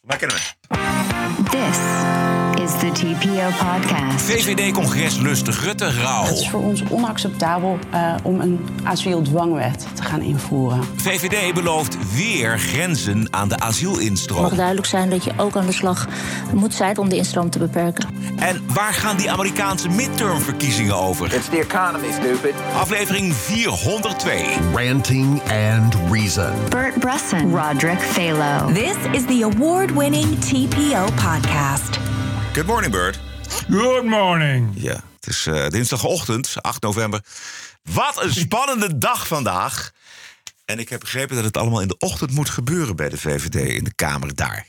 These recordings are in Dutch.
Waar kennen we? This is the TPO podcast. VVD-congres lust Rutte rauw. Het is voor ons onacceptabel uh, om een asieldwangwet te gaan invoeren. VVD belooft weer grenzen aan de asielinstroom. Het mag duidelijk zijn dat je ook aan de slag moet zijn om de instroom te beperken. En waar gaan die Amerikaanse midtermverkiezingen over? It's the economy, stupid. Aflevering 402. Ranting and Reason. Bert Bresson. Roderick Phalo. This is the award-winning TPO podcast. Good morning, Bert. Good morning. Ja, het is uh, dinsdagochtend, 8 november. Wat een spannende dag vandaag. En ik heb begrepen dat het allemaal in de ochtend moet gebeuren bij de VVD in de Kamer daar.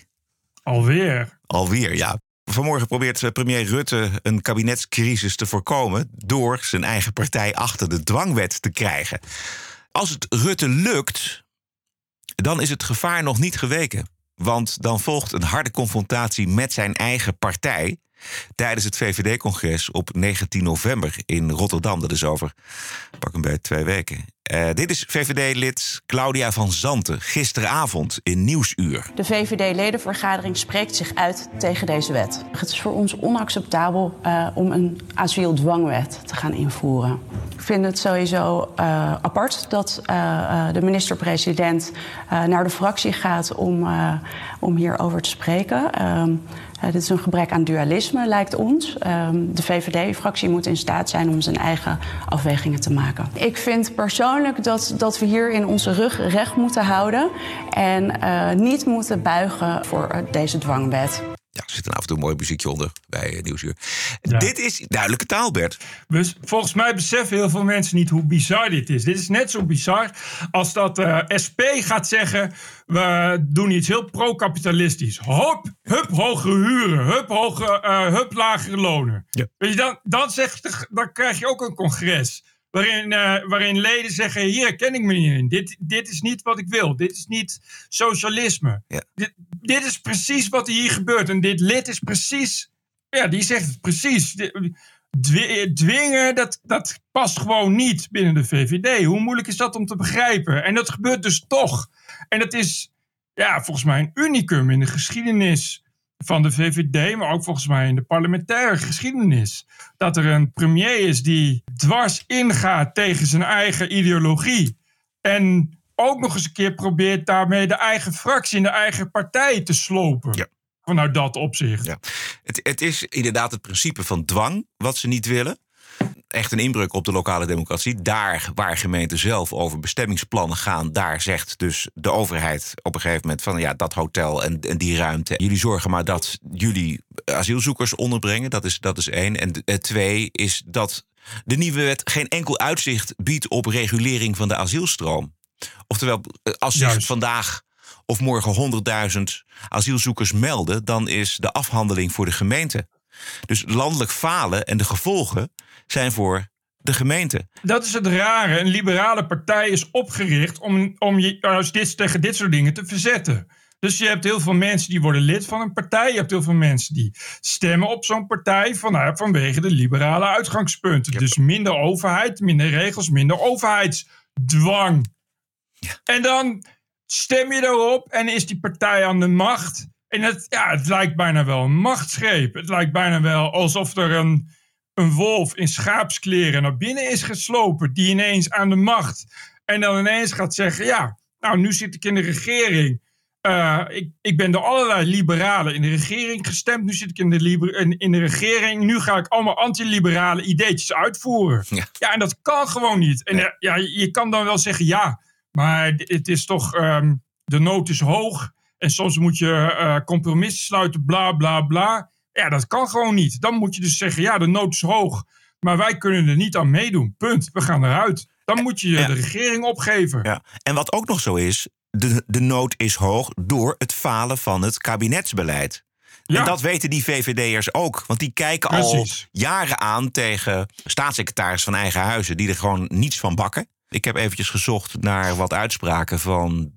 Alweer? Alweer, ja. Vanmorgen probeert eh, premier Rutte een kabinetscrisis te voorkomen door zijn eigen partij achter de dwangwet te krijgen. Als het Rutte lukt, dan is het gevaar nog niet geweken. Want dan volgt een harde confrontatie met zijn eigen partij tijdens het VVD-congres op 19 november in Rotterdam. Dat is over pak hem bij twee weken. Uh, dit is VVD-lid Claudia van Zanten gisteravond in Nieuwsuur. De VVD-ledenvergadering spreekt zich uit tegen deze wet. Het is voor ons onacceptabel uh, om een asieldwangwet te gaan invoeren. Ik vind het sowieso uh, apart dat de minister-president naar de fractie gaat om, om hierover te spreken. Uh, dit is een gebrek aan dualisme, lijkt ons. Uh, de VVD-fractie moet in staat zijn om zijn eigen afwegingen te maken. Ik vind persoonlijk dat, dat we hier in onze rug recht moeten houden en uh, niet moeten buigen voor deze dwangwet. Ja, er zit een af en toe een mooi muziekje onder bij Nieuwsuur. Ja. Dit is duidelijke taal, Bert. Dus volgens mij beseffen heel veel mensen niet hoe bizar dit is. Dit is net zo bizar als dat uh, SP gaat zeggen... we doen iets heel pro-kapitalistisch. Hop, hup, hogere huren. Hup, hoge, uh, hup lagere lonen. Ja. Weet je, dan, dan, zegt, dan krijg je ook een congres... Waarin, uh, waarin leden zeggen: Hier ken ik me niet in. Dit, dit is niet wat ik wil. Dit is niet socialisme. Ja. Dit, dit is precies wat hier gebeurt. En dit lid is precies. Ja, die zegt het precies. Dwingen, dat, dat past gewoon niet binnen de VVD. Hoe moeilijk is dat om te begrijpen? En dat gebeurt dus toch. En dat is ja, volgens mij een unicum in de geschiedenis van de VVD, maar ook volgens mij in de parlementaire geschiedenis. Dat er een premier is die dwars ingaat tegen zijn eigen ideologie. En ook nog eens een keer probeert daarmee de eigen fractie en de eigen partij te slopen. Ja. Vanuit dat opzicht. Ja. Het, het is inderdaad het principe van dwang wat ze niet willen echt een inbreuk op de lokale democratie. Daar waar gemeenten zelf over bestemmingsplannen gaan, daar zegt dus de overheid op een gegeven moment van ja, dat hotel en, en die ruimte. Jullie zorgen maar dat jullie asielzoekers onderbrengen. Dat is, dat is één. En twee is dat de nieuwe wet geen enkel uitzicht biedt op regulering van de asielstroom. Oftewel, als zich vandaag of morgen 100.000 asielzoekers melden, dan is de afhandeling voor de gemeente. Dus landelijk falen en de gevolgen zijn voor de gemeente. Dat is het rare. Een liberale partij is opgericht om, om je juist dit, tegen dit soort dingen te verzetten. Dus je hebt heel veel mensen die worden lid van een partij. Je hebt heel veel mensen die stemmen op zo'n partij van, vanwege de liberale uitgangspunten. Dus minder overheid, minder regels, minder overheidsdwang. Ja. En dan stem je erop en is die partij aan de macht. En het, ja, het lijkt bijna wel een machtsgreep. Het lijkt bijna wel alsof er een, een wolf in schaapskleren naar binnen is geslopen. Die ineens aan de macht. En dan ineens gaat zeggen: Ja, nou, nu zit ik in de regering. Uh, ik, ik ben door allerlei liberalen in de regering gestemd. Nu zit ik in de, liber, in, in de regering. Nu ga ik allemaal anti-liberale ideetjes uitvoeren. Ja. ja, en dat kan gewoon niet. En uh, ja, je kan dan wel zeggen: Ja, maar het is toch. Um, de nood is hoog. En soms moet je uh, compromissen sluiten, bla bla bla. Ja, dat kan gewoon niet. Dan moet je dus zeggen, ja, de nood is hoog. Maar wij kunnen er niet aan meedoen. Punt. We gaan eruit. Dan moet je ja. de regering opgeven. Ja. En wat ook nog zo is, de, de nood is hoog door het falen van het kabinetsbeleid. Ja. En dat weten die VVD'ers ook. Want die kijken Precies. al jaren aan tegen staatssecretaris van eigen huizen... die er gewoon niets van bakken. Ik heb eventjes gezocht naar wat uitspraken van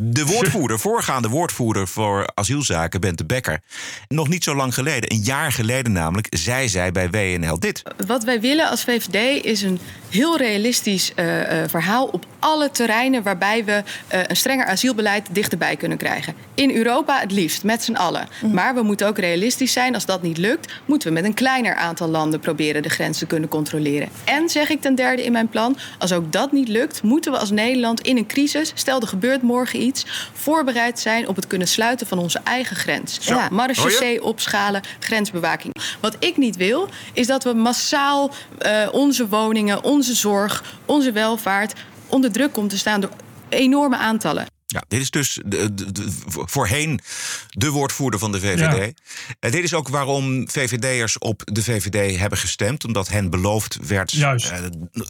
De woordvoerder, voorgaande woordvoerder voor asielzaken, Bente Becker. Nog niet zo lang geleden, een jaar geleden namelijk, zei zij bij WNL dit. Wat wij willen als VVD is een heel realistisch uh, uh, verhaal op alle terreinen waarbij we uh, een strenger asielbeleid dichterbij kunnen krijgen. In Europa het liefst, met z'n allen. Mm. Maar we moeten ook realistisch zijn. Als dat niet lukt, moeten we met een kleiner aantal landen proberen de grens te kunnen controleren. En zeg ik ten derde in mijn plan, als ook dat niet lukt, moeten we als Nederland in een crisis, stel er gebeurt morgen iets, voorbereid zijn op het kunnen sluiten van onze eigen grens. Zo. Ja, marechaussee opschalen, grensbewaking. Wat ik niet wil, is dat we massaal uh, onze woningen, onze zorg, onze welvaart onder druk komt te staan door enorme aantallen. Ja, dit is dus de, de, de, voorheen de woordvoerder van de VVD. Ja. Dit is ook waarom VVD'ers op de VVD hebben gestemd. Omdat hen beloofd werd, uh,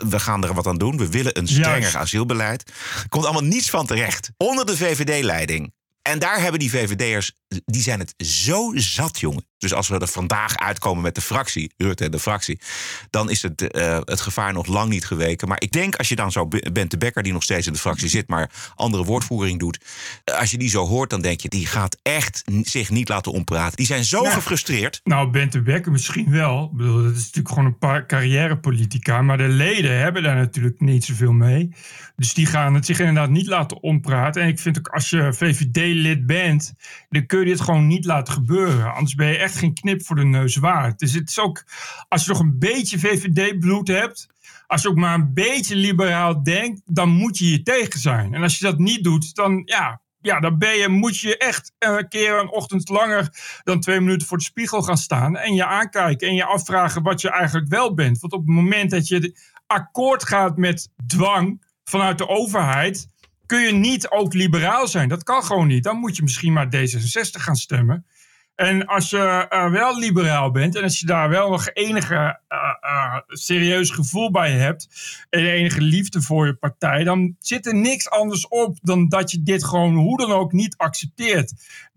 we gaan er wat aan doen. We willen een strenger Juist. asielbeleid. Er komt allemaal niets van terecht. Onder de VVD-leiding. En daar hebben die VVD'ers, die zijn het zo zat, jongen. Dus als we er vandaag uitkomen met de fractie, Rutte en de fractie, dan is het, uh, het gevaar nog lang niet geweken. Maar ik denk als je dan zo bent de Bekker, die nog steeds in de fractie zit, maar andere woordvoering doet. Als je die zo hoort, dan denk je, die gaat echt zich niet laten ompraten. Die zijn zo Nou, gefrustreerd. Nou, Bente Bekker misschien wel. Ik bedoel, dat is natuurlijk gewoon een paar carrièrepolitica. Maar de leden hebben daar natuurlijk niet zoveel mee. Dus die gaan het zich inderdaad niet laten ompraten. En ik vind ook als je VVD-lid bent, dan kun je dit gewoon niet laten gebeuren. Anders ben je echt geen knip voor de neus waard. Dus het is ook, als je nog een beetje VVD-bloed hebt, als je ook maar een beetje liberaal denkt, dan moet je hier tegen zijn. En als je dat niet doet, dan ja, ja, dan ben je, moet je echt een keer een ochtend langer dan twee minuten voor de spiegel gaan staan en je aankijken en je afvragen wat je eigenlijk wel bent. Want op het moment dat je akkoord gaat met dwang vanuit de overheid, kun je niet ook liberaal zijn. Dat kan gewoon niet. Dan moet je misschien maar D66 gaan stemmen. En als je uh, wel liberaal bent en als je daar wel nog enige uh, uh, serieus gevoel bij hebt en enige liefde voor je partij, dan zit er niks anders op dan dat je dit gewoon hoe dan ook niet accepteert.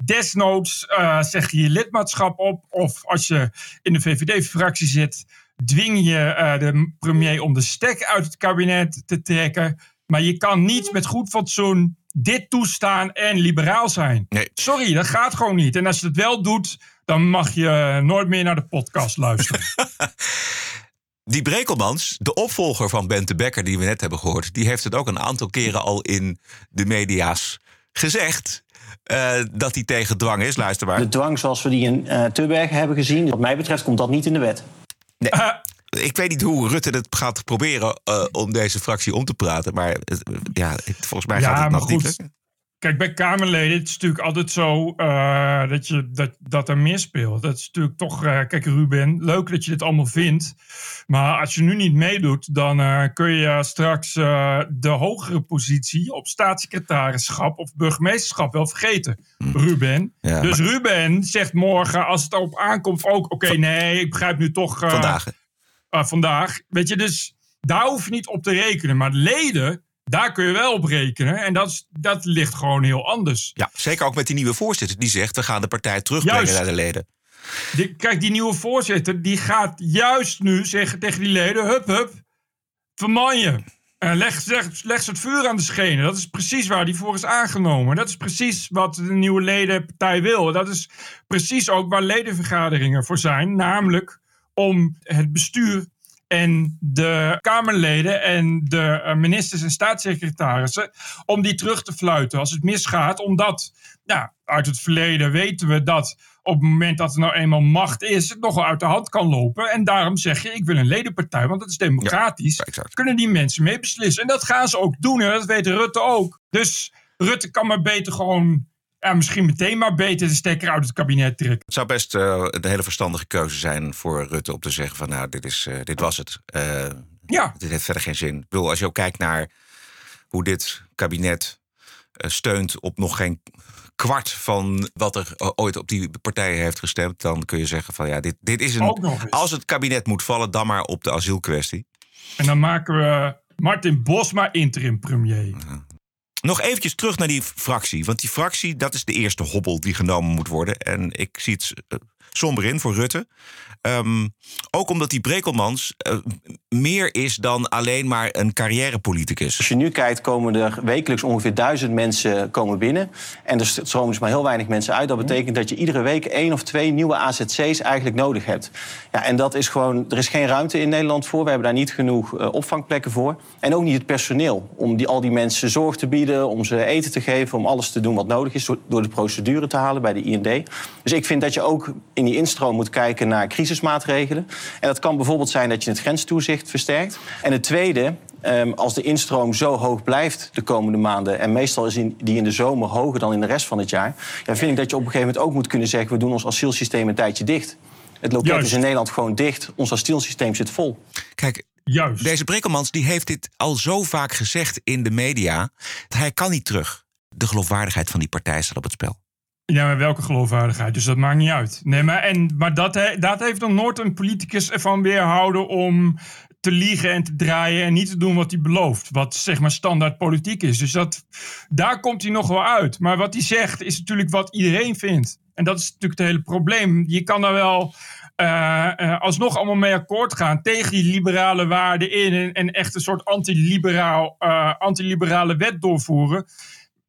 Desnoods zeg je je lidmaatschap op of als je in de VVD-fractie zit, dwing je de premier om de stek uit het kabinet te trekken. Maar je kan niet met goed fatsoen dit toestaan en liberaal zijn. Nee. Sorry, dat gaat gewoon niet. En als je het wel doet, dan mag je nooit meer naar de podcast luisteren. Die Brekelmans, de opvolger van Bente Bekker, die we net hebben gehoord, die heeft het ook een aantal keren al in de media's gezegd. Uh, dat hij tegen dwang is. Luister maar. De dwang zoals we die in uh, Tubbergen hebben gezien, wat mij betreft komt dat niet in de wet. Nee. Uh, ik weet niet hoe Rutte het gaat proberen uh, om deze fractie om te praten. Maar ja, volgens mij gaat ja, het nog goed. niet lukken. Kijk, bij Kamerleden het is natuurlijk altijd zo uh, dat, je, dat, dat er meer speelt. Dat is natuurlijk toch... Uh, kijk, Ruben, leuk dat je dit allemaal vindt. Maar als je nu niet meedoet, dan uh, kun je straks de hogere positie op staatssecretarischap of burgemeesterschap wel vergeten. Hm. Ruben. Ja, dus maar- Ruben zegt morgen, als het erop aankomt, ook... Oké, nee, ik begrijp nu toch... eh, Vandaag. Uh, vandaag. Weet je, dus daar hoef je niet op te rekenen. Maar leden, daar kun je wel op rekenen. En dat, is, dat ligt gewoon heel anders. Ja, zeker ook met die nieuwe voorzitter. Die zegt, we gaan de partij terugbrengen Juist. naar de leden. Die, kijk, die nieuwe voorzitter, die gaat juist nu zeggen tegen die leden... Hup, hup, verman je. En leg, leg, leg ze het vuur aan de schenen. Dat is precies waar die voor is aangenomen. Dat is precies wat de nieuwe ledenpartij wil. Dat is precies ook waar ledenvergaderingen voor zijn. Namelijk om het bestuur en de Kamerleden en de eh, ministers en staatssecretarissen... om die terug te fluiten als het misgaat. Omdat, ja, uit het verleden weten we dat op het moment dat er nou eenmaal macht is... het nogal uit de hand kan lopen. En daarom zeg je, ik wil een ledenpartij, want dat is democratisch. Ja, exact. Kunnen die mensen mee beslissen. En dat gaan ze ook doen en dat weet Rutte ook. Dus Rutte kan maar beter gewoon... Ja, misschien meteen maar beter de stekker uit het kabinet trekken. Het zou best eh, een hele verstandige keuze zijn voor Rutte om te zeggen van nou, dit, is, eh, dit was het. Eh, Ja, dit heeft verder geen zin. Ik bedoel, als je ook kijkt naar hoe dit kabinet eh, steunt op nog geen kwart van wat er eh, ooit op die partijen heeft gestemd, dan kun je zeggen van ja, dit, dit is een. Als het kabinet moet vallen, dan maar op de asielkwestie. en dan maken we Martin Bosma interim premier. Nog eventjes terug naar die fractie. Want die fractie, dat is de eerste hobbel die genomen moet worden. En ik zie het eh, somber in voor Rutte. Ehm, ook omdat die Brekelmans eh, meer is dan alleen maar een carrièrepoliticus. Als je nu kijkt, komen er wekelijks ongeveer duizend mensen komen binnen. En er stromen dus maar heel weinig mensen uit. Dat betekent dat je iedere week één of twee nieuwe AZC's eigenlijk nodig hebt. Ja, en dat is gewoon, er is geen ruimte in Nederland voor. We hebben daar niet genoeg uh, opvangplekken voor. En ook niet het personeel om die, al die mensen zorg te bieden, om ze eten te geven, om alles te doen wat nodig is, door, door de procedure te halen bij de IND. Dus ik vind dat je ook in die instroom moet kijken naar crisismaatregelen. En dat kan bijvoorbeeld zijn dat je het grenstoezicht versterkt. En het tweede, ehm, als de instroom zo hoog blijft de komende maanden... en meestal is die in de zomer hoger dan in de rest van het jaar... Ja, vind ik dat je op een gegeven moment ook moet kunnen zeggen... we doen ons asielsysteem een tijdje dicht. Het loket Juist. is in Nederland gewoon dicht. Ons asielsysteem zit vol. Kijk, Juist. deze Brekelmans die heeft dit al zo vaak gezegd in de media. Hij kan niet terug. De geloofwaardigheid van die partij staat op het spel. Ja, maar welke geloofwaardigheid? Dus dat maakt niet uit. Nee, maar, en, maar dat, dat heeft nog nooit een politicus ervan weerhouden om te liegen en te draaien en niet te doen wat hij belooft. Wat zeg maar standaard politiek is. Dus dat, daar komt hij nog wel uit. Maar wat hij zegt is natuurlijk wat iedereen vindt. En dat is natuurlijk het hele probleem. Je kan daar wel eh, eh, alsnog allemaal mee akkoord gaan tegen die liberale waarden in en, en echt een soort antiliberaal, eh antiliberale wet doorvoeren.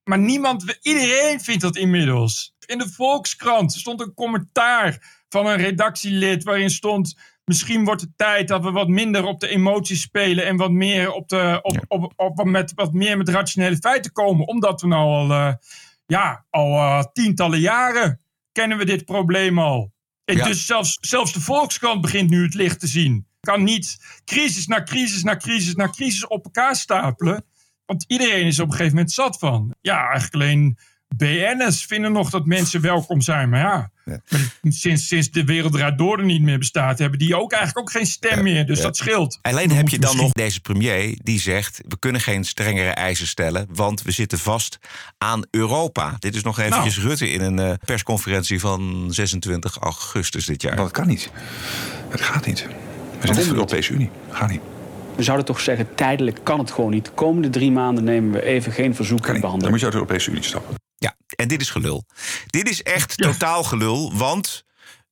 Maar niemand, iedereen vindt dat inmiddels. In de Volkskrant stond een commentaar van een redactielid waarin stond. Misschien wordt het tijd dat we wat minder op de emoties spelen en wat meer op de, op, op, op, met, wat meer met rationele feiten komen. Omdat we nou al, eh, ja, al eh, tientallen jaren kennen we dit probleem al. En Ja. Dus zelfs, zelfs de Volkskrant begint nu het licht te zien. Kan niet crisis na crisis na crisis na crisis op elkaar stapelen. Want iedereen is op een gegeven moment zat van. Ja, eigenlijk alleen BN'ers vinden nog dat mensen welkom zijn. Maar ja, maar sinds, sinds de wereld draait door er niet meer bestaat... hebben die ook eigenlijk ook geen stem meer. Dus dat scheelt. Alleen heb je dan nog deze premier die zegt... we kunnen geen strengere eisen stellen, want we zitten vast aan Europa. Dit is nog eventjes Nou. Rutte in een eh, persconferentie van 26 augustus dit jaar. Dat kan niet. Het gaat niet. We zijn de Europese Unie. Gaat niet. We zouden toch zeggen, tijdelijk kan het gewoon niet. De komende drie maanden nemen we even geen verzoek in niet. Dan behandeling. moet je uit de Europese Unie stappen. Ja, en dit is gelul. Dit is echt Ja. totaal gelul, want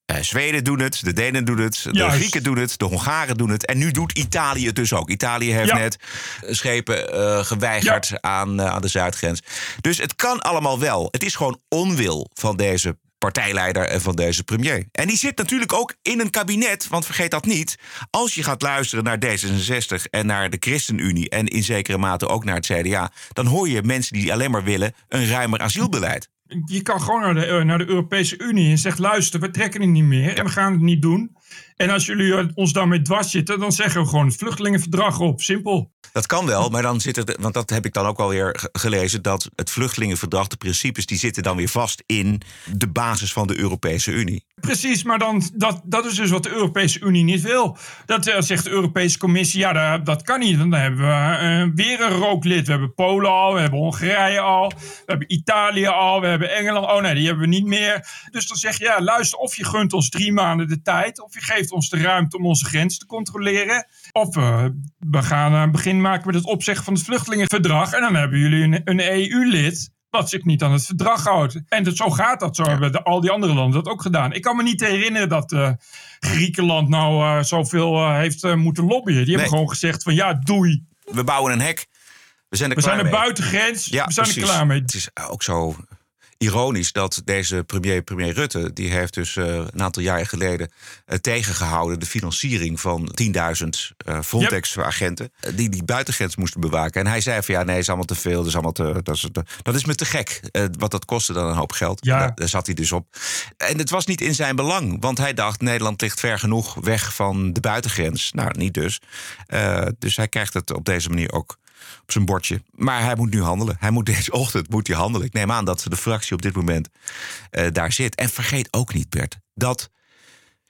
eh, Zweden doen het, de Denen doen het, de Juist. Grieken doen het, de Hongaren doen het. En nu doet Italië het dus ook. Italië heeft Ja. net schepen eh, geweigerd aan, eh, aan de zuidgrens. Dus het kan allemaal wel. Het is gewoon onwil van deze partijleider en van deze premier. En die zit natuurlijk ook in een kabinet, want vergeet dat niet. Als je gaat luisteren naar D66 en naar de ChristenUnie... en in zekere mate ook naar het CDA... dan hoor je mensen die alleen maar willen een ruimer asielbeleid. Je kan gewoon naar de, eh, naar de Europese Unie en zegt... luister, we trekken het niet meer en we gaan het niet doen. En als jullie eh, ons daarmee dwars zitten... dan zeggen we gewoon het vluchtelingenverdrag op. Simpel. Dat kan wel, maar dan zit het, want dat heb ik dan ook alweer ge- gelezen, dat het vluchtelingenverdrag, de principes, die zitten dan weer vast in de basis van de Europese Unie. Precies, maar dan, dat, dat is dus wat de Europese Unie niet wil. Dat eh, zegt de Europese Commissie, ja, dat, dat kan niet. Dan hebben we eh, weer een rooklid. We hebben Polen al, we hebben Hongarije al, we hebben Italië al, we hebben Engeland. Oh nee, die hebben we niet meer. Dus dan zeg je, ja, luister, of je gunt ons drie maanden de tijd, of je geeft ons de ruimte om onze grens te controleren. Of eh, we gaan een begin maken met het opzeggen van het vluchtelingenverdrag. En dan hebben jullie een, een EU-lid wat zich niet aan het verdrag houdt. En dat, zo gaat dat. Zo hebben de, al die andere landen dat ook gedaan. Ik kan me niet herinneren dat eh, Griekenland nou eh, zoveel heeft moeten lobbyen. Die hebben gewoon gezegd van ja, doei. We bouwen een hek. We zijn er We klaar zijn er mee. buitengrens. Ja, we zijn precies. er klaar mee. Het is ook zo ironisch dat deze premier, premier Rutte, die heeft dus eh, een aantal jaren geleden eh, tegengehouden de financiering van 10.000 eh, Frontex-agenten die die buitengrens moesten bewaken. En hij zei van ja, nee, is allemaal te veel, dat is, allemaal te, dat is, dat is me te gek. Wat dat kostte dan een hoop geld. Ja. Daar, daar zat hij dus op. En het was niet in zijn belang, want hij dacht Nederland ligt ver genoeg weg van de buitengrens. Nou, niet dus. Dus hij krijgt het op deze manier ook op zijn bordje. Maar hij moet nu handelen. Hij moet deze ochtend moet hij handelen. Ik neem aan dat de fractie op dit moment eh, daar zit. En vergeet ook niet, Bert, dat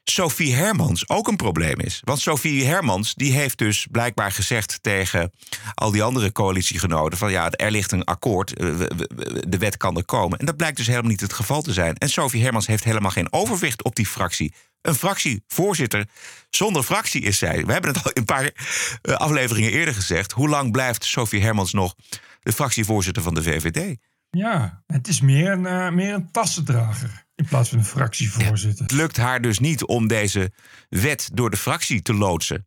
Sophie Hermans ook een probleem is. Want Sophie Hermans die heeft dus blijkbaar gezegd tegen al die andere coalitiegenoten: van ja, er ligt een akkoord, eh, de wet kan er komen. En dat blijkt dus helemaal niet het geval te zijn. En Sophie Hermans heeft helemaal geen overwicht op die fractie. Een fractievoorzitter zonder fractie is zij. We hebben het al een paar eh, afleveringen eerder gezegd. Hoe lang blijft Sophie Hermans nog de fractievoorzitter van de VVD? Ja, het is meer een, eh, meer een tassendrager in plaats van een fractievoorzitter. Het lukt haar dus niet om deze wet door de fractie te loodsen.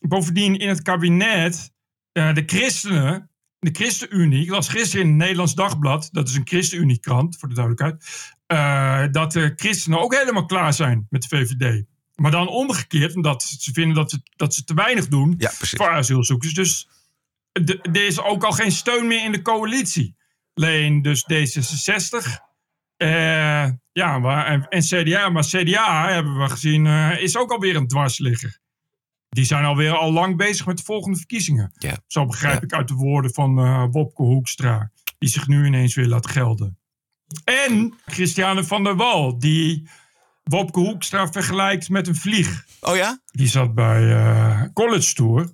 Bovendien in het kabinet, eh, de christenen, de ChristenUnie, ik las gisteren in het Nederlands Dagblad, dat is een ChristenUnie-krant voor de duidelijkheid, eh, dat de christenen ook helemaal klaar zijn met de VVD. Maar dan omgekeerd, omdat ze vinden dat ze, dat ze te weinig doen Ja, voor asielzoekers. Dus de- er is ook al geen steun meer in de coalitie. Alleen dus D66 eh, ja, maar, en, en CDA. Maar CDA, hebben we gezien, eh, is ook alweer een dwarsligger. Die zijn alweer al lang bezig met de volgende verkiezingen. Ja. Zo begrijp ik uit de woorden van eh, Wopke Hoekstra. Die zich nu ineens weer laat gelden. En Christiane van der Wal. Die Wopke Hoekstra vergelijkt met een vlieg. Oh ja? Die zat bij College Tour.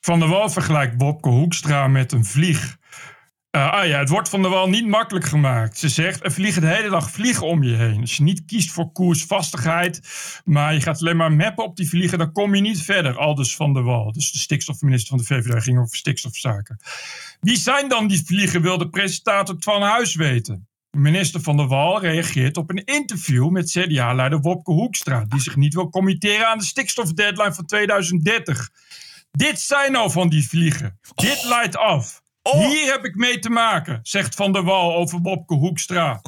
Van der Wal vergelijkt Wopke Hoekstra met een vlieg. Eh, ah ja, het wordt Van der Wal niet makkelijk gemaakt. Ze zegt, er vliegen de hele dag vliegen om je heen. Als je niet kiest voor koersvastigheid, maar je gaat alleen maar mappen op die vliegen, dan kom je niet verder. Aldus Van der Wal, dus de stikstofminister van de VVD, ging over stikstofzaken. Wie zijn dan die vliegen, wil de presentator Twan Huis weten. Minister Van der Wal reageert op een interview met CDA-leider Wopke Hoekstra, die zich niet wil committeren aan de stikstofdeadline van 2030. Dit zijn nou van die vliegen. Dit leidt af. Hier heb ik mee te maken, zegt Van der Wal over Wopke Hoekstra.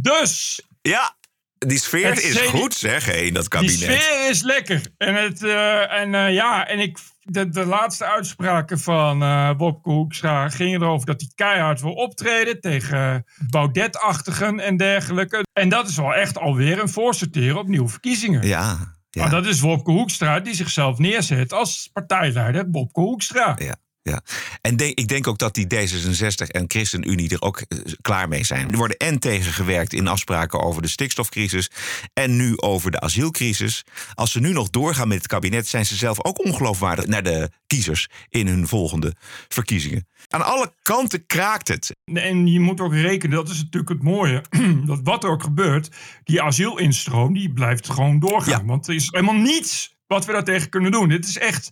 Dus Ja, die sfeer Het is goed zeg hé, in dat die kabinet. sfeer is lekker. En, het, eh, en eh, ja, en ik, de, de laatste uitspraken van eh Wopke Hoekstra gingen erover dat hij keihard wil optreden tegen Baudet-achtigen en dergelijke. En dat is wel echt alweer een voorsorteren op nieuwe verkiezingen. Ja, ja. Maar dat is Wopke Hoekstra die zichzelf neerzet als partijleider Wopke Hoekstra. Ja. Ja. En ik denk ook dat die D66 en ChristenUnie er ook eh, klaar mee zijn. Er worden en tegengewerkt in afspraken over de stikstofcrisis en nu over de asielcrisis. Als ze nu nog doorgaan met het kabinet, zijn ze zelf ook ongeloofwaardig naar de kiezers in hun volgende verkiezingen. Aan alle kanten kraakt het. En je moet ook rekenen, dat is natuurlijk het mooie, dat wat er ook gebeurt, die asielinstroom, die blijft gewoon doorgaan. Want er is helemaal niets wat we daartegen kunnen doen. Dit is echt,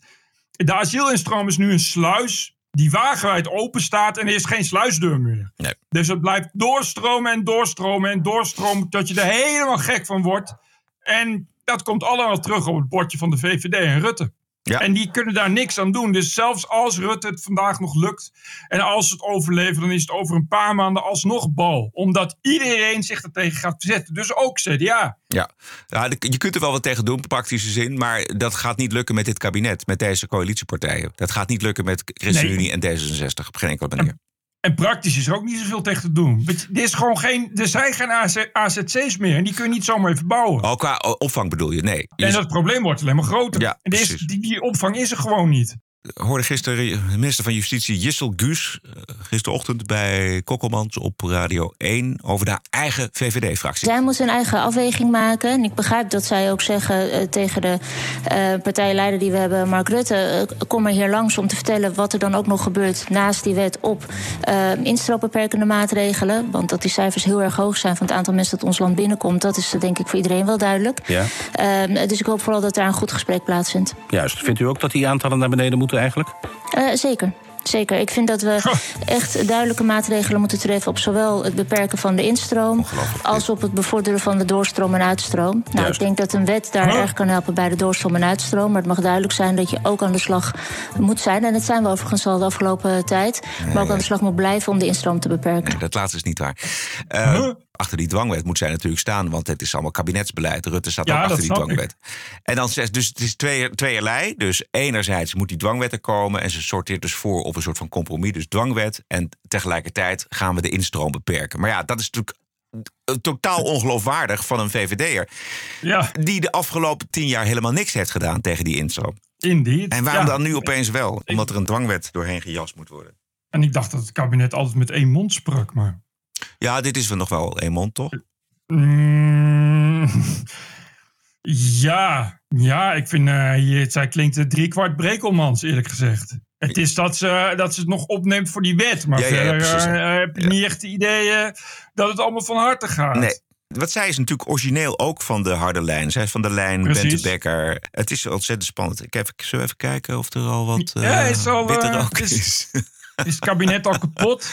de asielinstroom is nu een sluis die wagenwijd open staat en er is geen sluisdeur meer. Nee. Dus het blijft doorstromen en doorstromen en doorstromen tot je er helemaal gek van wordt. En dat komt allemaal terug op het bordje van de VVD en Rutte. Ja. En die kunnen daar niks aan doen. Dus zelfs als Rutte het vandaag nog lukt. En als ze het overleven, dan is het over een paar maanden alsnog bal. Omdat iedereen zich er tegen gaat verzetten. Dus ook CDA. Ja, ja je kunt er wel wat tegen doen, praktische zin. Maar dat gaat niet lukken met dit kabinet, met deze coalitiepartijen. Dat gaat niet lukken met ChristenUnie en D66 op geen enkele manier. En praktisch is er ook niet zoveel tegen te doen. Er, is gewoon geen, er zijn geen AZ AZC's meer. En die kun je niet zomaar even bouwen. Oh, qua opvang bedoel je? Nee. En dat probleem wordt alleen maar groter. Ja, en is, die, die opvang is er gewoon niet. Hoorde gisteren de minister van Justitie Jissel Guus... eh, gisterochtend bij Kokkelmans op Radio 1... over de eigen VVD-fractie. Zij moet een eigen afweging maken. En ik begrijp dat zij ook zeggen eh, tegen de eh, partijleider die we hebben, Mark Rutte... kom maar hier langs om te vertellen wat er dan ook nog gebeurt... naast die wet op eh instroopbeperkende maatregelen. Want dat die cijfers heel erg hoog zijn van het aantal mensen dat ons land binnenkomt... dat is denk ik voor iedereen wel duidelijk. Ja, Eh, dus ik hoop vooral dat daar een goed gesprek plaatsvindt. juist. Vindt u ook dat die aantallen naar beneden moeten eigenlijk? Eh, zeker. Zeker. Ik vind dat we echt duidelijke maatregelen moeten treffen op zowel het beperken van de instroom als op het bevorderen van de doorstroom en uitstroom. Nou, Juist. ik denk dat een wet daar erg kan helpen bij de doorstroom en uitstroom. Maar het mag duidelijk zijn dat je ook aan de slag moet zijn. En dat zijn we overigens al de afgelopen tijd. Maar ook aan de slag moet blijven om de instroom te beperken. Nee, dat laatste is niet waar. Eh, Achter die dwangwet moet zij natuurlijk staan, want het is allemaal kabinetsbeleid. Rutte staat Ja, ook achter die dwangwet. En dan zegt dus het is twee, tweeërlei. Dus enerzijds moet die dwangwet er komen en ze sorteert dus voor op een soort van compromis, dus dwangwet. En tegelijkertijd gaan we de instroom beperken. Maar ja, dat is natuurlijk totaal ongeloofwaardig van een VVD'er. Ja. Die de afgelopen tien jaar helemaal niks heeft gedaan tegen die instroom. Indeed. En waarom Ja. dan nu opeens wel? Omdat er een dwangwet doorheen gejast moet worden. En ik dacht dat het kabinet altijd met één mond sprak, maar... Ja, dit is wel nog wel een mond, toch? Mm, ja, ja, ik vind, eh hier, zij klinkt eh, drie kwart Brekelmans, eerlijk gezegd. Het is dat ze, dat ze het nog opneemt voor die wet. Maar Ja, ja, ja, verder eh, ja. heb je niet echt de ideeën dat het allemaal van harte gaat. Nee. Wat zij is natuurlijk origineel ook van de harde lijn. Zij is van de lijn. Bente Becker. Het is ontzettend spannend. Ik zullen we even kijken of er al wat Ja, eh is al, eh, is- is? Is het kabinet al kapot?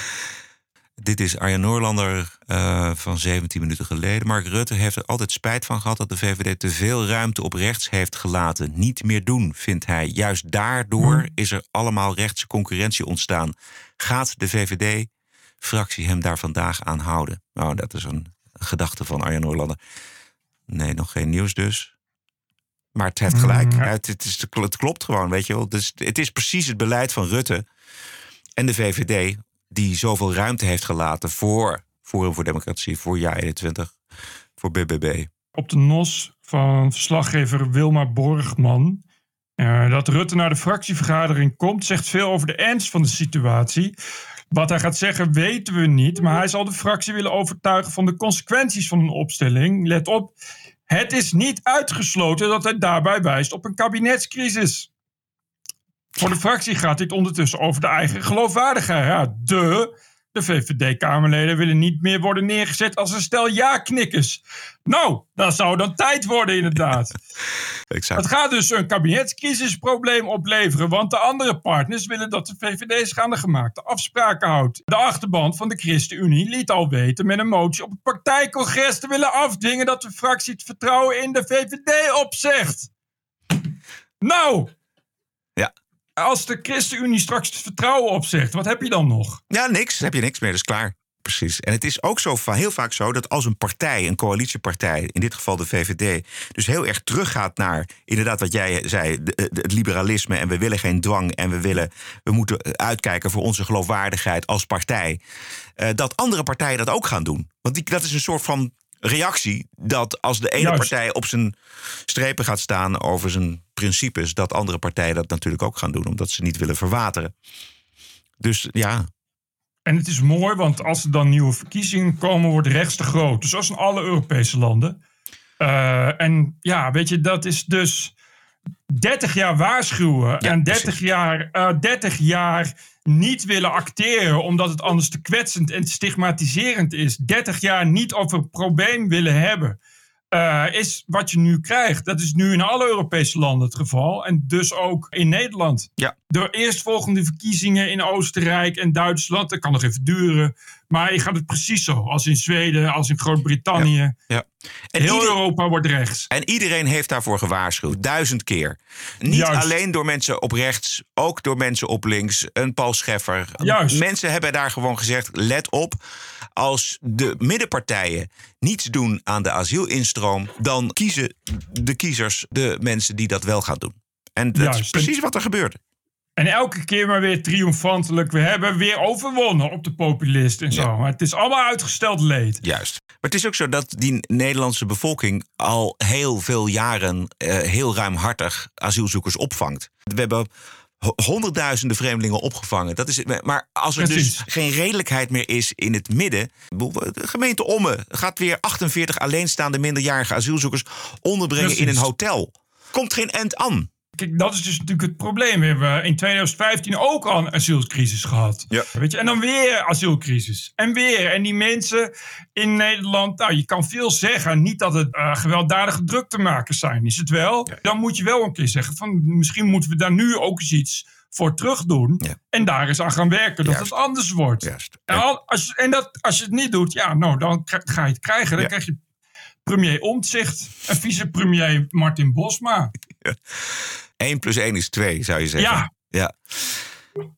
Dit is Arjen Noorlander eh, van 17 minuten geleden. Mark Rutte heeft er altijd spijt van gehad dat de VVD te veel ruimte op rechts heeft gelaten. Niet meer doen, vindt hij. Juist daardoor is er allemaal rechtse concurrentie ontstaan. Gaat de VVD-fractie hem daar vandaag aan houden? Nou, dat is een gedachte van Arjen Noorlander. Nee, nog geen nieuws dus. Maar het heeft gelijk. Mm, ja. het, het, is, het klopt gewoon, weet je wel. Dus het is precies het beleid van Rutte en de VVD... die zoveel ruimte heeft gelaten voor Forum voor Democratie... voor JA21, voor BBB. op de NOS van verslaggever Wilma Borgman. eh, dat Rutte naar de fractievergadering komt, zegt veel over de ernst van de situatie. Wat hij gaat zeggen weten we niet, maar hij zal de fractie willen overtuigen van de consequenties van een opstelling. Let op, het is niet uitgesloten dat hij daarbij wijst op een kabinetscrisis. Voor de fractie gaat dit ondertussen over de eigen geloofwaardigheid. Ja, de, de VVD-Kamerleden willen niet meer worden neergezet als een stel ja-knikkers. Nou, dat zou dan tijd worden inderdaad. Exact. Het gaat dus een kabinetscrisisprobleem opleveren, want de andere partners willen dat de VVD zich aan de gemaakte afspraken houdt. De achterband van de ChristenUnie liet al weten met een motie op het partijcongres te willen afdwingen dat de fractie het vertrouwen in de VVD opzegt. Nou. Als de ChristenUnie straks het vertrouwen opzegt, wat heb je dan nog? Ja, niks. Heb je niks meer, is klaar. Precies. En het is ook zo, heel vaak zo dat als een partij, een coalitiepartij, in dit geval de VVD, dus heel erg teruggaat naar inderdaad wat jij zei, de- het liberalisme en we willen geen dwang en we willen, we moeten uitkijken voor onze geloofwaardigheid als partij, eh, dat andere partijen dat ook gaan doen. Want die, dat is een soort van reactie dat als de ene Juist. partij op zijn strepen gaat staan over zijn principes, dat andere partijen dat natuurlijk ook gaan doen, omdat ze niet willen verwateren. Dus ja, En het is mooi, want als er dan nieuwe verkiezingen komen, wordt rechts te groot. Dus zoals in alle Europese landen. Eh, en ja, weet je, dat is dus 30 jaar waarschuwen. en 30 jaar, eh 30 jaar niet willen acteren, omdat het anders te kwetsend en te stigmatiserend is. 30 jaar niet over een probleem willen hebben. eh, is wat je nu krijgt. Dat is nu in alle Europese landen het geval. En dus ook in Nederland. Ja. De eerstvolgende verkiezingen in Oostenrijk en Duitsland. Dat kan nog even duren. Maar je gaat het precies zo. Als in Zweden, als in Groot-Brittannië. ja. En Heel ieder- Europa wordt rechts. En iedereen heeft daarvoor gewaarschuwd, duizend keer. Niet Juist. alleen door mensen op rechts, ook door mensen op links. Een Paul Scheffer. Juist. Mensen hebben daar gewoon gezegd: let op. Als de middenpartijen niets doen aan de asielinstroom, dan kiezen de kiezers de mensen die dat wel gaan doen. En dat is precies wat er gebeurde. En elke keer maar weer triomfantelijk. We hebben weer overwonnen op de populist en zo. Maar het is allemaal uitgesteld leed. Juist. Maar het is ook zo dat die Nederlandse bevolking al heel veel jaren eh, heel ruimhartig asielzoekers opvangt. We hebben ho- honderdduizenden vreemdelingen opgevangen. Dat is, maar als er Precies. dus geen redelijkheid meer is in het midden. De gemeente Ommen gaat weer 48 alleenstaande minderjarige asielzoekers onderbrengen in een hotel. Komt geen end aan. Kijk, dat is dus natuurlijk het probleem. We hebben in 2015 ook al een asielcrisis gehad. Ja. Weet je? En dan weer asielcrisis. En weer. En die mensen in Nederland, nou, je kan veel zeggen. Niet dat het eh, gewelddadige druktemakers zijn, is het wel. Dan moet je wel een keer zeggen van misschien moeten we daar nu ook eens iets voor terug doen. En daar eens aan gaan werken dat het anders wordt. En, al- als, je- en dat, als je het niet doet, ja, nou, dan ga je het krijgen. Dan krijg je premier Omtzigt en vicepremier Martin Bosma. 1 plus 1 is 2, zou je zeggen. Ja. ja.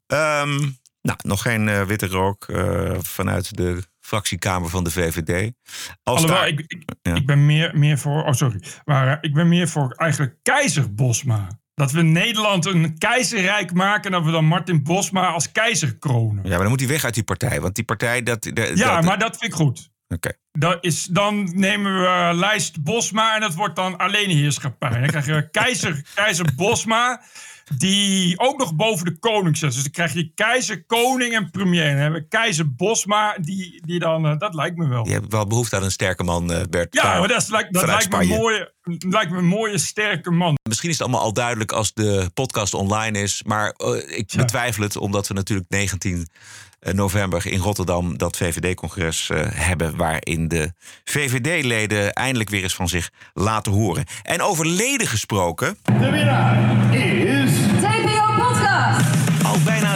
Ehm, nou, nog geen eh, witte rook eh, vanuit de fractiekamer van de VVD. Als Alhoewel, daar- ik, ik, Ja. ik ben meer, meer voor. Oh, sorry. Maar eh, ik ben meer voor eigenlijk keizer Bosma. Dat we Nederland een keizerrijk maken en dat we dan Martin Bosma als keizer kronen. Ja, maar dan moet hij weg uit die partij. Want die partij, dat... dat Ja, dat- maar dat vind ik goed. Oké. Is, dan nemen we lijst Bosma en dat wordt dan alleenheerschappij. Dan krijg je keizer, keizer Bosma, die ook nog boven de koning zit. Dus dan krijg je keizer, koning en premier. Dan hebben we keizer Bosma, die, die dan, eh, dat lijkt me wel. Je hebt wel behoefte aan een sterke man, eh, Bert. Ja, maar dat, is, lijkt- dat Vanuit lijkt, me een Spanje. mooie, lijkt me een mooie, sterke man. Misschien is het allemaal al duidelijk als de podcast online is. Maar eh, ik betwijfel het, omdat we natuurlijk 19 november in Rotterdam dat VVD-congres eh, hebben. Waarin de VVD-leden eindelijk weer eens van zich laten horen. En over leden gesproken. De winnaar is...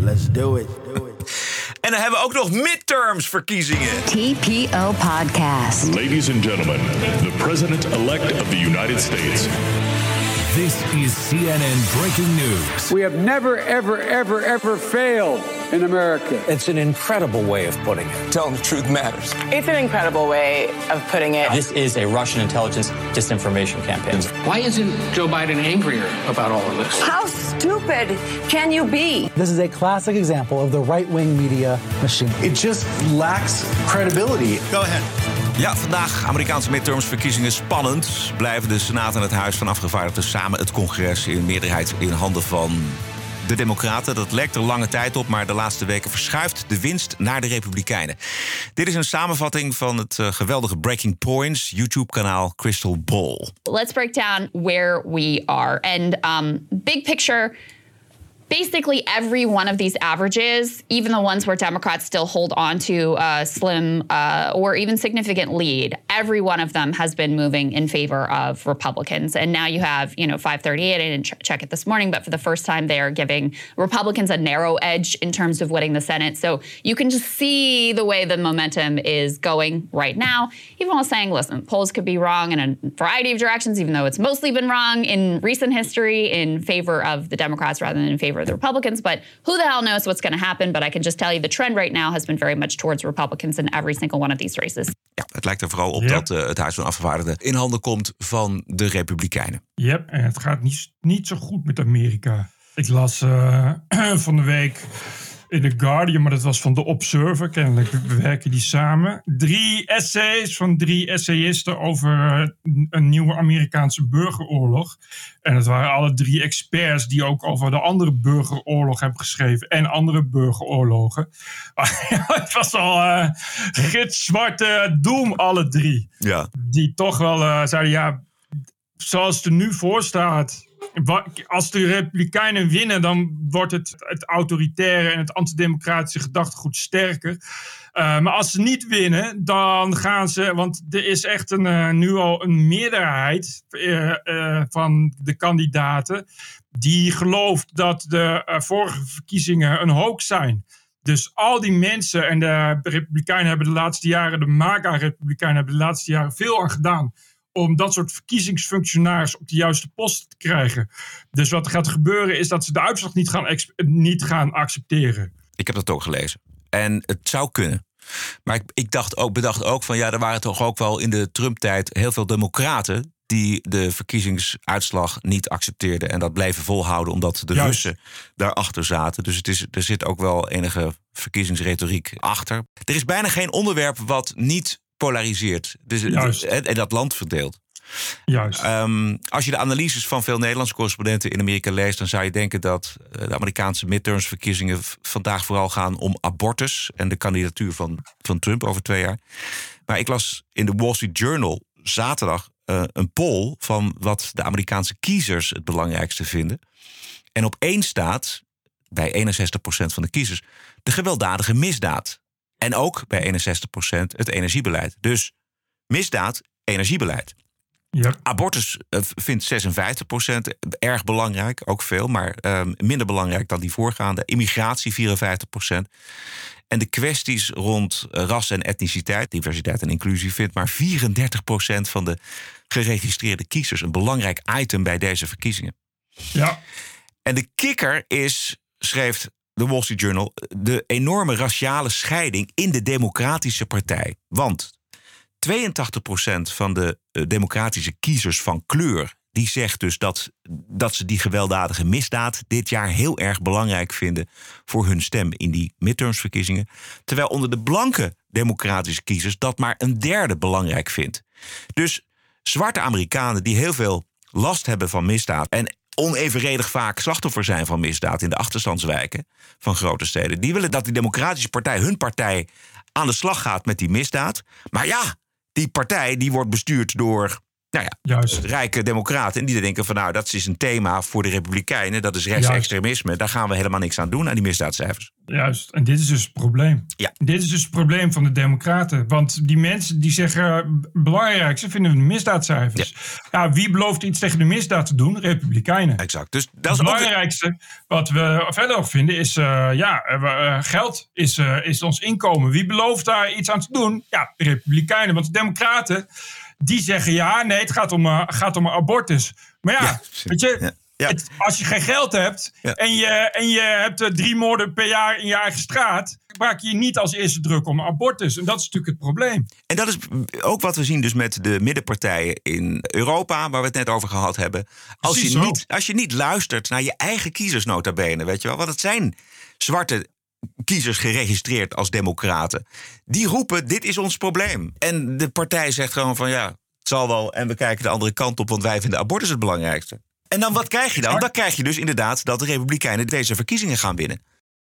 Let's do it. En dan hebben we ook nog midterms verkiezingen. TPO Podcast. Ladies and gentlemen, the president-elect of the United States. This is CNN breaking news. We have never, ever, ever, ever failed in America. It's an incredible way of putting it. Telling the truth matters. It's an incredible way of putting it. This is a Russian intelligence disinformation campaign. Why isn't Joe Biden angrier about all of this? How stupid can you be? This is a classic example of the right wing media machine. It just lacks credibility. Go ahead. Ja, vandaag Amerikaanse midtermsverkiezingen spannend. Blijven de Senaat en het Huis van Afgevaardigden samen het congres in meerderheid in handen van de Democraten. Dat lijkt er lange tijd op, maar de laatste weken verschuift de winst naar de Republikeinen. Dit is een samenvatting van het uh, geweldige Breaking Points YouTube-kanaal Crystal Ball. Let's break down where we are. And um, big picture. Basically every one of these averages, even the ones where Democrats still hold on to a slim uh, or even significant lead, every one of them has been moving in favor of Republicans. And now you have, you know, 538. I didn't ch- check it this morning, but for the first time, they are giving Republicans a narrow edge in terms of winning the Senate. So you can just see the way the momentum is going right now. Even while saying, listen, polls could be wrong in a variety of directions, even though it's mostly been wrong in recent history in favor of the Democrats rather than in favor of the Republicans. But who the hell knows what's going to happen? But I can just tell you the trend right now has been very much towards Republicans in every single one of these races. Ja, het lijkt er vooral op yep. dat uh, het Huis van Afgevaardigden in handen komt van de Republikeinen. Yep, en het gaat niet, niet zo goed met Amerika. Ik las uh, van de week in The Guardian, maar dat was van The Observer. Kennelijk werken die samen. Drie essays van drie essayisten over een nieuwe Amerikaanse burgeroorlog. En het waren alle drie experts die ook over de andere burgeroorlog hebben geschreven. En andere burgeroorlogen. het was al uh, gitzwarte doem, alle drie. Ja. Die toch wel uh, zeiden, ja, zoals het er nu voor staat als de Republikeinen winnen, dan wordt het, het autoritaire en het antidemocratische gedachtegoed sterker. Uh, maar als ze niet winnen, dan gaan ze. Want er is echt een, uh, nu al een meerderheid uh, van de kandidaten. die gelooft dat de vorige verkiezingen een hoax zijn. Dus al die mensen en de Republikeinen hebben de laatste jaren, de MAGA-Republikeinen hebben de laatste jaren veel aan gedaan om dat soort verkiezingsfunctionaris op de juiste post te krijgen. Dus wat er gaat gebeuren is dat ze de uitslag niet gaan, niet gaan accepteren. Ik heb dat ook gelezen. En het zou kunnen. Maar ik, ik dacht ook, bedacht ook van ja, er waren toch ook wel in de Trump-tijd heel veel democraten die de verkiezingsuitslag niet accepteerden en dat bleven volhouden omdat de Juist. Russen daarachter zaten. Dus het is, er zit ook wel enige verkiezingsretoriek achter. Er is bijna geen onderwerp wat niet polariseert. Dus, Juist. En dat land verdeelt. Juist. Um, als je de analyses van veel Nederlandse correspondenten in Amerika leest, dan zou je denken dat de Amerikaanse midtermsverkiezingen vandaag vooral gaan om abortus en de kandidatuur van, van Trump over twee jaar. Maar ik las in de Wall Street Journal zaterdag uh, een poll van wat de Amerikaanse kiezers het belangrijkste vinden. En op één staat, bij 61% van de kiezers, de gewelddadige misdaad. En ook bij 61% het energiebeleid. Dus misdaad, energiebeleid. Ja. Abortus uh, vindt 56% erg belangrijk, ook veel, maar uh, minder belangrijk dan die voorgaande. Immigratie 54%. En de kwesties rond ras en etniciteit, diversiteit en inclusie vindt maar 34% van de geregistreerde kiezers een belangrijk item bij deze verkiezingen. Ja. En de kikker is, schreef de Wall Street Journal, de enorme raciale scheiding in de Democratische Partij. Want 82% van de democratische kiezers van kleur. Die zegt dus dat, dat ze die gewelddadige misdaad dit jaar heel erg belangrijk vinden voor hun stem in die midtermsverkiezingen. Terwijl onder de blanke democratische kiezers dat maar een derde belangrijk vindt. Dus zwarte Amerikanen die heel veel last hebben van misdaad en onevenredig vaak slachtoffer zijn van misdaad in de achterstandswijken van grote steden. Die willen dat die Democratische Partij, hun partij, aan de slag gaat met die misdaad. Maar ja, die partij die wordt bestuurd door nou ja, Juist. rijke democraten. En die denken van nou, dat is een thema voor de Republikeinen. Dat is rechtsextremisme. Daar gaan we helemaal niks aan doen aan die misdaadcijfers. Juist, en dit is dus het probleem. Ja. Dit is dus het probleem van de Democraten. Want die mensen die zeggen, eh, belangrijkste vinden we de misdaadcijfers. Ja. wie belooft iets tegen de misdaad te doen? Republikeinen. Exact. Dus dat Het is ook belangrijkste wat we verder nog vinden is, eh, ja, eh, eh, geld is, eh, is ons inkomen. Wie belooft daar iets aan te doen? Ja, de Republikeinen. Want de Democraten, die zeggen ja, nee, het gaat om, eh, gaat om abortus. Maar ja, weet je, het- als je geen geld hebt en, je, en je hebt eh, drie moorden per jaar in je eigen straat, maak je je niet als eerste druk om abortus. En dat is natuurlijk het probleem. En dat is ook wat we zien dus met de middenpartijen in Europa, waar we het net over gehad hebben. Als, Precies je zo. niet, als je niet luistert naar je eigen kiezers nota bene, weet je wel. Want het zijn zwarte kiezers geregistreerd als democraten. Die roepen, dit is ons probleem. En de partij zegt gewoon van ja, het zal wel. En we kijken de andere kant op, want wij vinden abortus het belangrijkste. En dan wat krijg je dan? Dan krijg je dus inderdaad dat de Republikeinen deze verkiezingen gaan winnen.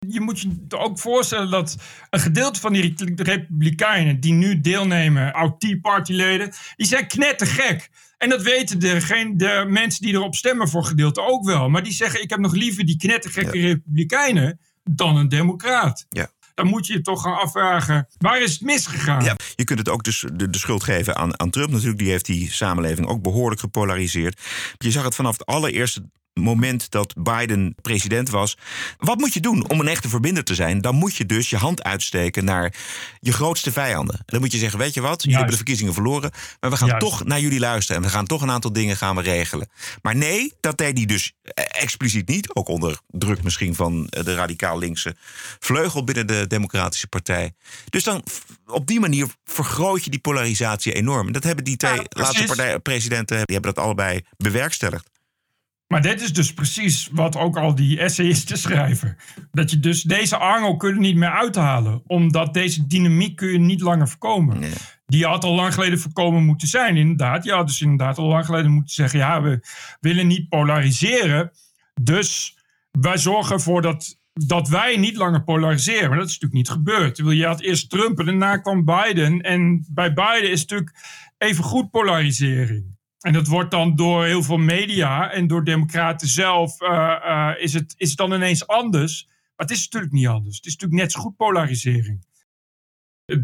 je moet je ook voorstellen dat een gedeelte van die Republikeinen die nu deelnemen, oud-Tea Party-leden, die zijn knettergek. En dat weten de, de mensen die erop stemmen voor gedeelte ook wel. Maar die zeggen: Ik heb nog liever die knettergekke Republikeinen dan een Democraat. Ja. Dan moet je je toch gaan afvragen: waar is het misgegaan? Ja, je kunt het ook dus de, de schuld geven aan, aan Trump. Natuurlijk, die heeft die samenleving ook behoorlijk gepolariseerd. Je zag het vanaf het allereerste moment dat Biden president was. Wat moet je doen om een echte verbinder te zijn? Dan moet je dus je hand uitsteken naar je grootste vijanden. Dan moet je zeggen, weet je wat, jullie hebben de verkiezingen verloren... maar we gaan Juist. toch naar jullie luisteren... en we gaan toch een aantal dingen gaan we regelen. Maar nee, dat deed hij dus eh, expliciet niet. Ook onder druk misschien van eh, de radicaal linkse vleugel... binnen de Democratische Partij. Dus dan op die manier vergroot je die polarisatie enorm. En dat hebben die twee laatste partij, presidenten... die hebben dat allebei bewerkstelligd. Maar dit is dus precies wat ook al die essayisten schrijven. Dat je dus deze angel kun je niet meer uithalen. Omdat deze dynamiek kun je niet langer voorkomen. Die had al lang geleden voorkomen moeten zijn, inderdaad. Je had dus inderdaad al lang geleden moeten zeggen... ja, we willen niet polariseren. Dus wij zorgen ervoor dat, dat wij niet langer polariseren. Maar dat is natuurlijk niet gebeurd. Je had eerst Trump en daarna kwam Biden. En bij Biden is natuurlijk even goed polarisering. En dat wordt dan door heel veel media en door democraten zelf... eh, eh, is, het, is het dan ineens anders. Maar het is natuurlijk niet anders. Het is natuurlijk net zo goed polarisering.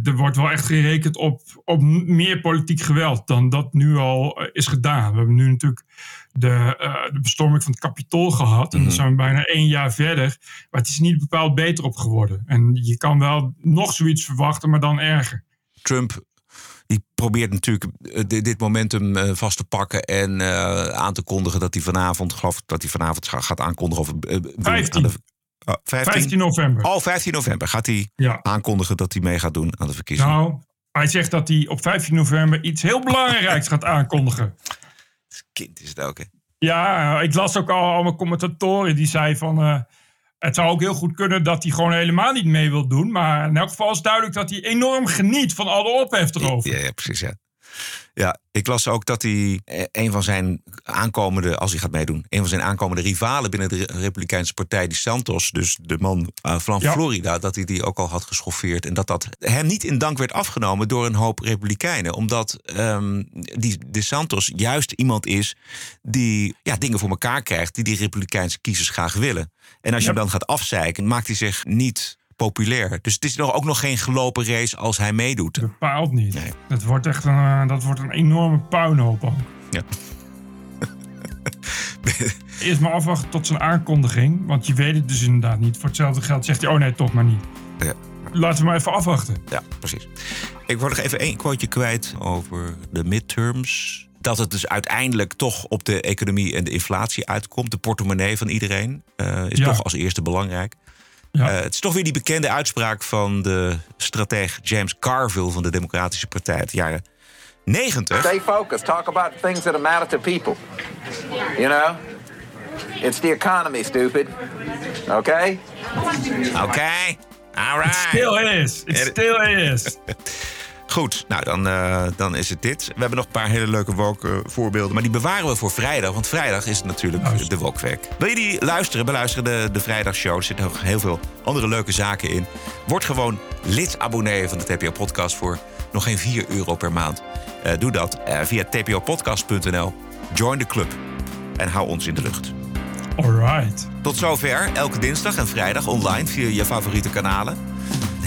Er wordt wel echt gerekend op, op meer politiek geweld dan dat nu al eh, is gedaan. We hebben nu natuurlijk de, eh, de bestorming van het Capitool gehad. En dan zijn we bijna één jaar verder. Maar het is niet bepaald beter op geworden. En je kan wel nog zoiets verwachten, maar dan erger. Trump die probeert natuurlijk eh, dit momentum eh, vast te pakken en eh, aan te kondigen dat hij vanavond, ik geloof dat hij vanavond ga- gaat aankondigen of eh, doen 15. aan de oh, 15 november. Oh, 15 november gaat hij Ja. aankondigen dat hij mee gaat doen aan de verkiezingen. Nou, hij zegt dat hij op 15 november iets heel belangrijks gaat aankondigen. Kind is het ook, hè? Ja, ik las ook al allemaal commentatoren die zeiden van... het zou ook heel goed kunnen dat hij gewoon helemaal niet mee wil doen. Maar in elk geval is duidelijk dat hij enorm geniet van alle ophef erover. Ja, ja, precies, ja. Ja, ik las ook dat hij eh, een van zijn aankomende, als hij gaat meedoen, een van zijn aankomende rivalen binnen de Re- Republikeinse Partij, die Santos, dus de man eh, van Ja. Florida, dat hij die ook al had geschoffeerd. En dat dat hem niet in dank werd afgenomen door een hoop Republikeinen. Omdat ehm, die de Santos juist iemand is die ja, dingen voor elkaar krijgt, die die Republikeinse kiezers graag willen. En als je Ja. hem dan gaat afzeiken, maakt hij zich niet populair. Dus het is nog, ook nog geen gelopen race als hij meedoet. Bepaald niet. Dat wordt echt een, eh, dat wordt een enorme puinhoop ook. Ja. Eerst maar afwachten tot zijn aankondiging. Want je weet het dus inderdaad niet. Voor hetzelfde geld zegt hij, oh nee, toch maar niet. Ja. Laten we maar even afwachten. Ja, precies. Ik word nog even één quoteje kwijt over de midterms. Dat het dus uiteindelijk toch op de economie en de inflatie uitkomt. De portemonnee van iedereen eh, is Ja. toch als eerste belangrijk. Eh, het is toch weer die bekende uitspraak van de strateeg James Carville van de Democratische Partij uit de jaren 90. Stay focused. Talk about things that matter to people. You know? It's the economy, stupid. Okay? Oké, all right. It still is. It still is. Goed, nou dan, eh, dan is het dit. We hebben nog een paar hele leuke woke voorbeelden. Maar die bewaren we voor vrijdag. Want vrijdag is natuurlijk de Wokweek. Wil je die luisteren? Beluisteren de, de vrijdagshow. Er zitten nog heel veel andere leuke zaken in. Word gewoon lid-abonnee van de TPO-podcast voor nog geen 4 euro per maand. Eh, doe dat eh, via tpopodcast.nl. Join the club. En hou ons in de lucht. Alright. Tot zover, elke dinsdag en vrijdag online via je favoriete kanalen.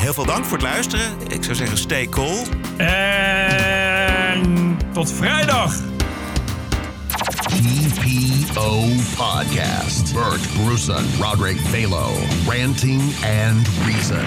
Heel veel dank voor het luisteren. Ik zou zeggen, stay cool. En tot vrijdag. TPO Podcast. Bert Bruson, Roderick Balo, Ranting and Reason.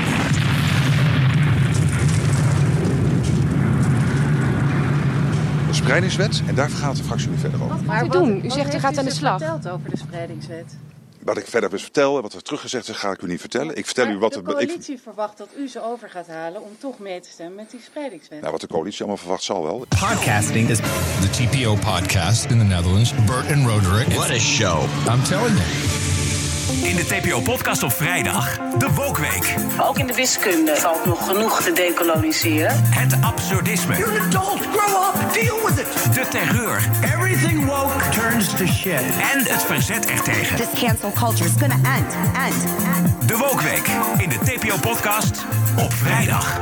De spreidingswet, en daar gaat de fractie nu verder over. Wat gaat u doen? U zegt u gaat aan de slag. verteld over de spreidingswet? Wat ik verder dus vertel en wat er teruggezegd is, ga ik u niet vertellen. Ik vertel u wat de er. Ik, coalitie verwacht dat u ze over gaat halen om toch mee te stemmen met die spreidingswet. nou, wat de coalitie allemaal verwacht zal wel. Podcasting is the TPO podcast in the Netherlands. Bert and Roderick. What a show. I'm telling you. In de TPO-podcast op vrijdag, de Wokweek. Ook in de wiskunde valt nog genoeg te decoloniseren. Het absurdisme. You're an adult. Grow up. Deal with it. De terreur. Everything woke turns to shit. En het verzet ertegen. This cancel culture is gonna end. End. End. De Wokweek in de TPO-podcast op vrijdag.